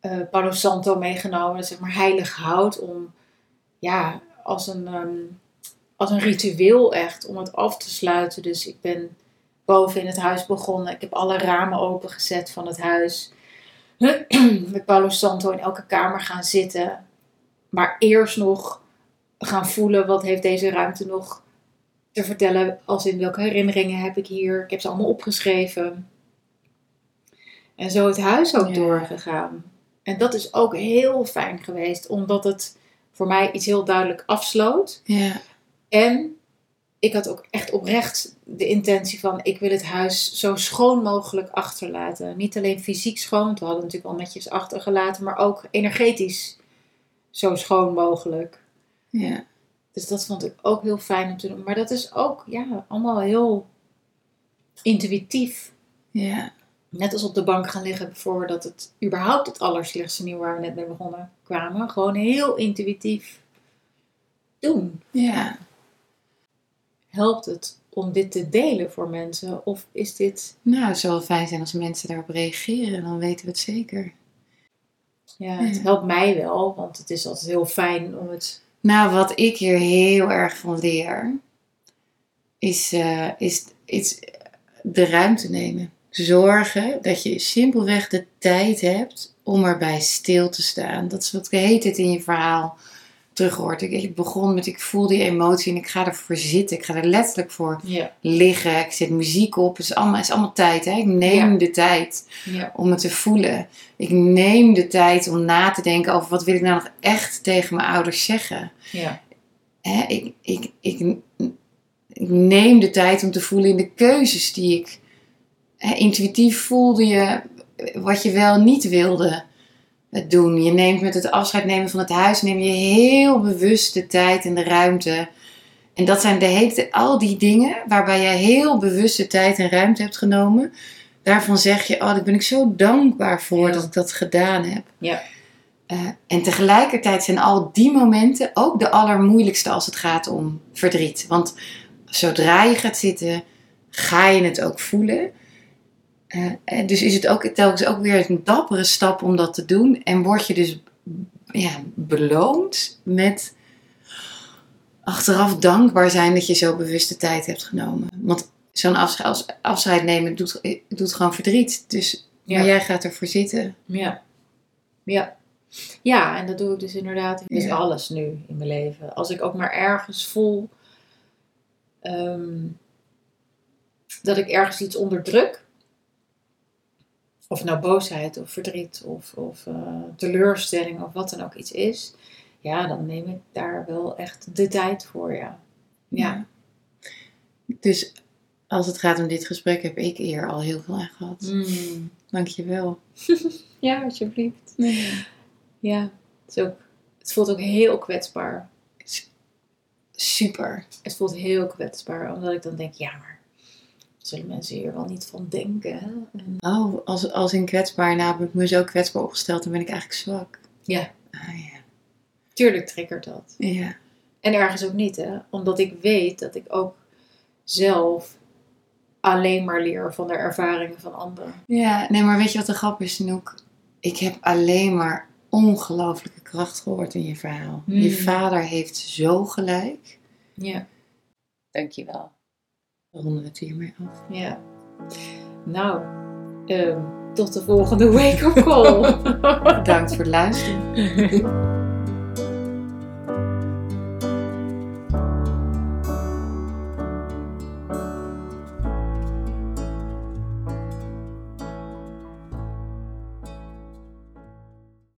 eh Palo Santo meegenomen. Zeg maar heilig hout. Om ja, als een, ehm, als een ritueel echt. Om het af te sluiten. Dus ik ben boven in het huis begonnen. Ik heb alle ramen opengezet van het huis. Met Palo Santo in elke kamer gaan zitten. Maar eerst nog gaan voelen wat heeft deze ruimte nog te vertellen. Als in welke herinneringen heb ik hier. Ik heb ze allemaal opgeschreven. En zo het huis ook Ja. doorgegaan. En dat is ook heel fijn geweest. Omdat het voor mij iets heel duidelijk afsloot. Ja. En ik had ook echt oprecht de intentie van: ik wil het huis zo schoon mogelijk achterlaten. Niet alleen fysiek schoon, want we hadden natuurlijk al netjes achtergelaten, maar ook energetisch zo schoon mogelijk. Ja. Dus dat vond ik ook heel fijn om te doen. Maar dat is ook ja, allemaal heel intuïtief. Ja. Net als op de bank gaan liggen voordat het überhaupt het allerslechtste nieuw waar we net mee begonnen kwamen. Gewoon heel intuïtief doen. Ja. Helpt het om dit te delen voor mensen? Of is dit... Nou, het zou wel fijn zijn als mensen daarop reageren. Dan weten we het zeker. Ja, het Ja. helpt mij wel, want het is altijd heel fijn om het... Nou, wat ik hier heel erg van leer, is, eh, is, is de ruimte nemen. Zorgen dat je simpelweg de tijd hebt om erbij stil te staan. Dat is wat heet het in je verhaal terug hoort. Ik, ik begon met, ik voel die emotie en ik ga ervoor zitten. Ik ga er letterlijk voor Ja, liggen. Ik zet muziek op. Het is allemaal, het is allemaal tijd. Hè? Ik neem Ja. de tijd ja, om het te voelen. Ik neem de tijd om na te denken over wat wil ik nou nog echt tegen mijn ouders zeggen. ja, Hè, ik, ik, ik, ik neem de tijd om te voelen in de keuzes die ik. Hè, intuïtief voelde je wat je wel niet wilde doen. Je neemt met het afscheid nemen van het huis, neem je heel bewust de tijd en de ruimte. En dat zijn de hele al die dingen waarbij je heel bewust de tijd en ruimte hebt genomen. Daarvan zeg je, oh, daar ben ik zo dankbaar voor Ja. dat ik dat gedaan heb. ja, Eh, en tegelijkertijd zijn al die momenten ook de allermoeilijkste als het gaat om verdriet. Want zodra je gaat zitten, ga je het ook voelen. Eh, en dus is het ook telkens ook weer een dappere stap om dat te doen. En word je dus ja, beloond met achteraf dankbaar zijn dat je zo bewuste tijd hebt genomen. Want zo'n afscheid, afscheid nemen doet, doet gewoon verdriet. Dus, Ja. Maar jij gaat ervoor zitten. ja, ja. Ja, en dat doe ik dus inderdaad in dus Ja. alles nu in mijn leven. Als ik ook maar ergens voel ehm, dat ik ergens iets onderdruk. Of nou boosheid of verdriet of, of eh, teleurstelling of wat dan ook iets is. Ja, dan neem ik daar wel echt de tijd voor, ja. Ja, Dus als het gaat om dit gesprek, heb ik hier al heel veel aan gehad. Mm. Dank je wel. ja alsjeblieft. Ja, het, is ook, het voelt ook heel kwetsbaar. Super. Het voelt heel kwetsbaar, omdat ik dan denk, ja, maar zullen mensen hier wel niet van denken? Oh, als, als in kwetsbaar, nou heb ik me zo kwetsbaar opgesteld, dan ben ik eigenlijk zwak. ja, Ah ja. tuurlijk triggert dat. Ja. En ergens ook niet, hè? Omdat ik weet dat ik ook zelf alleen maar leer van de ervaringen van anderen. Ja, nee, maar weet je wat de grap is, Noek? Ik heb alleen maar ongelooflijke kracht gehoord in je verhaal. Hmm. Je vader heeft zo gelijk. Ja, Dankjewel. Ronden we het hiermee af. ja. Nou, ehm, tot de volgende wake-up call. Bedankt voor het luisteren.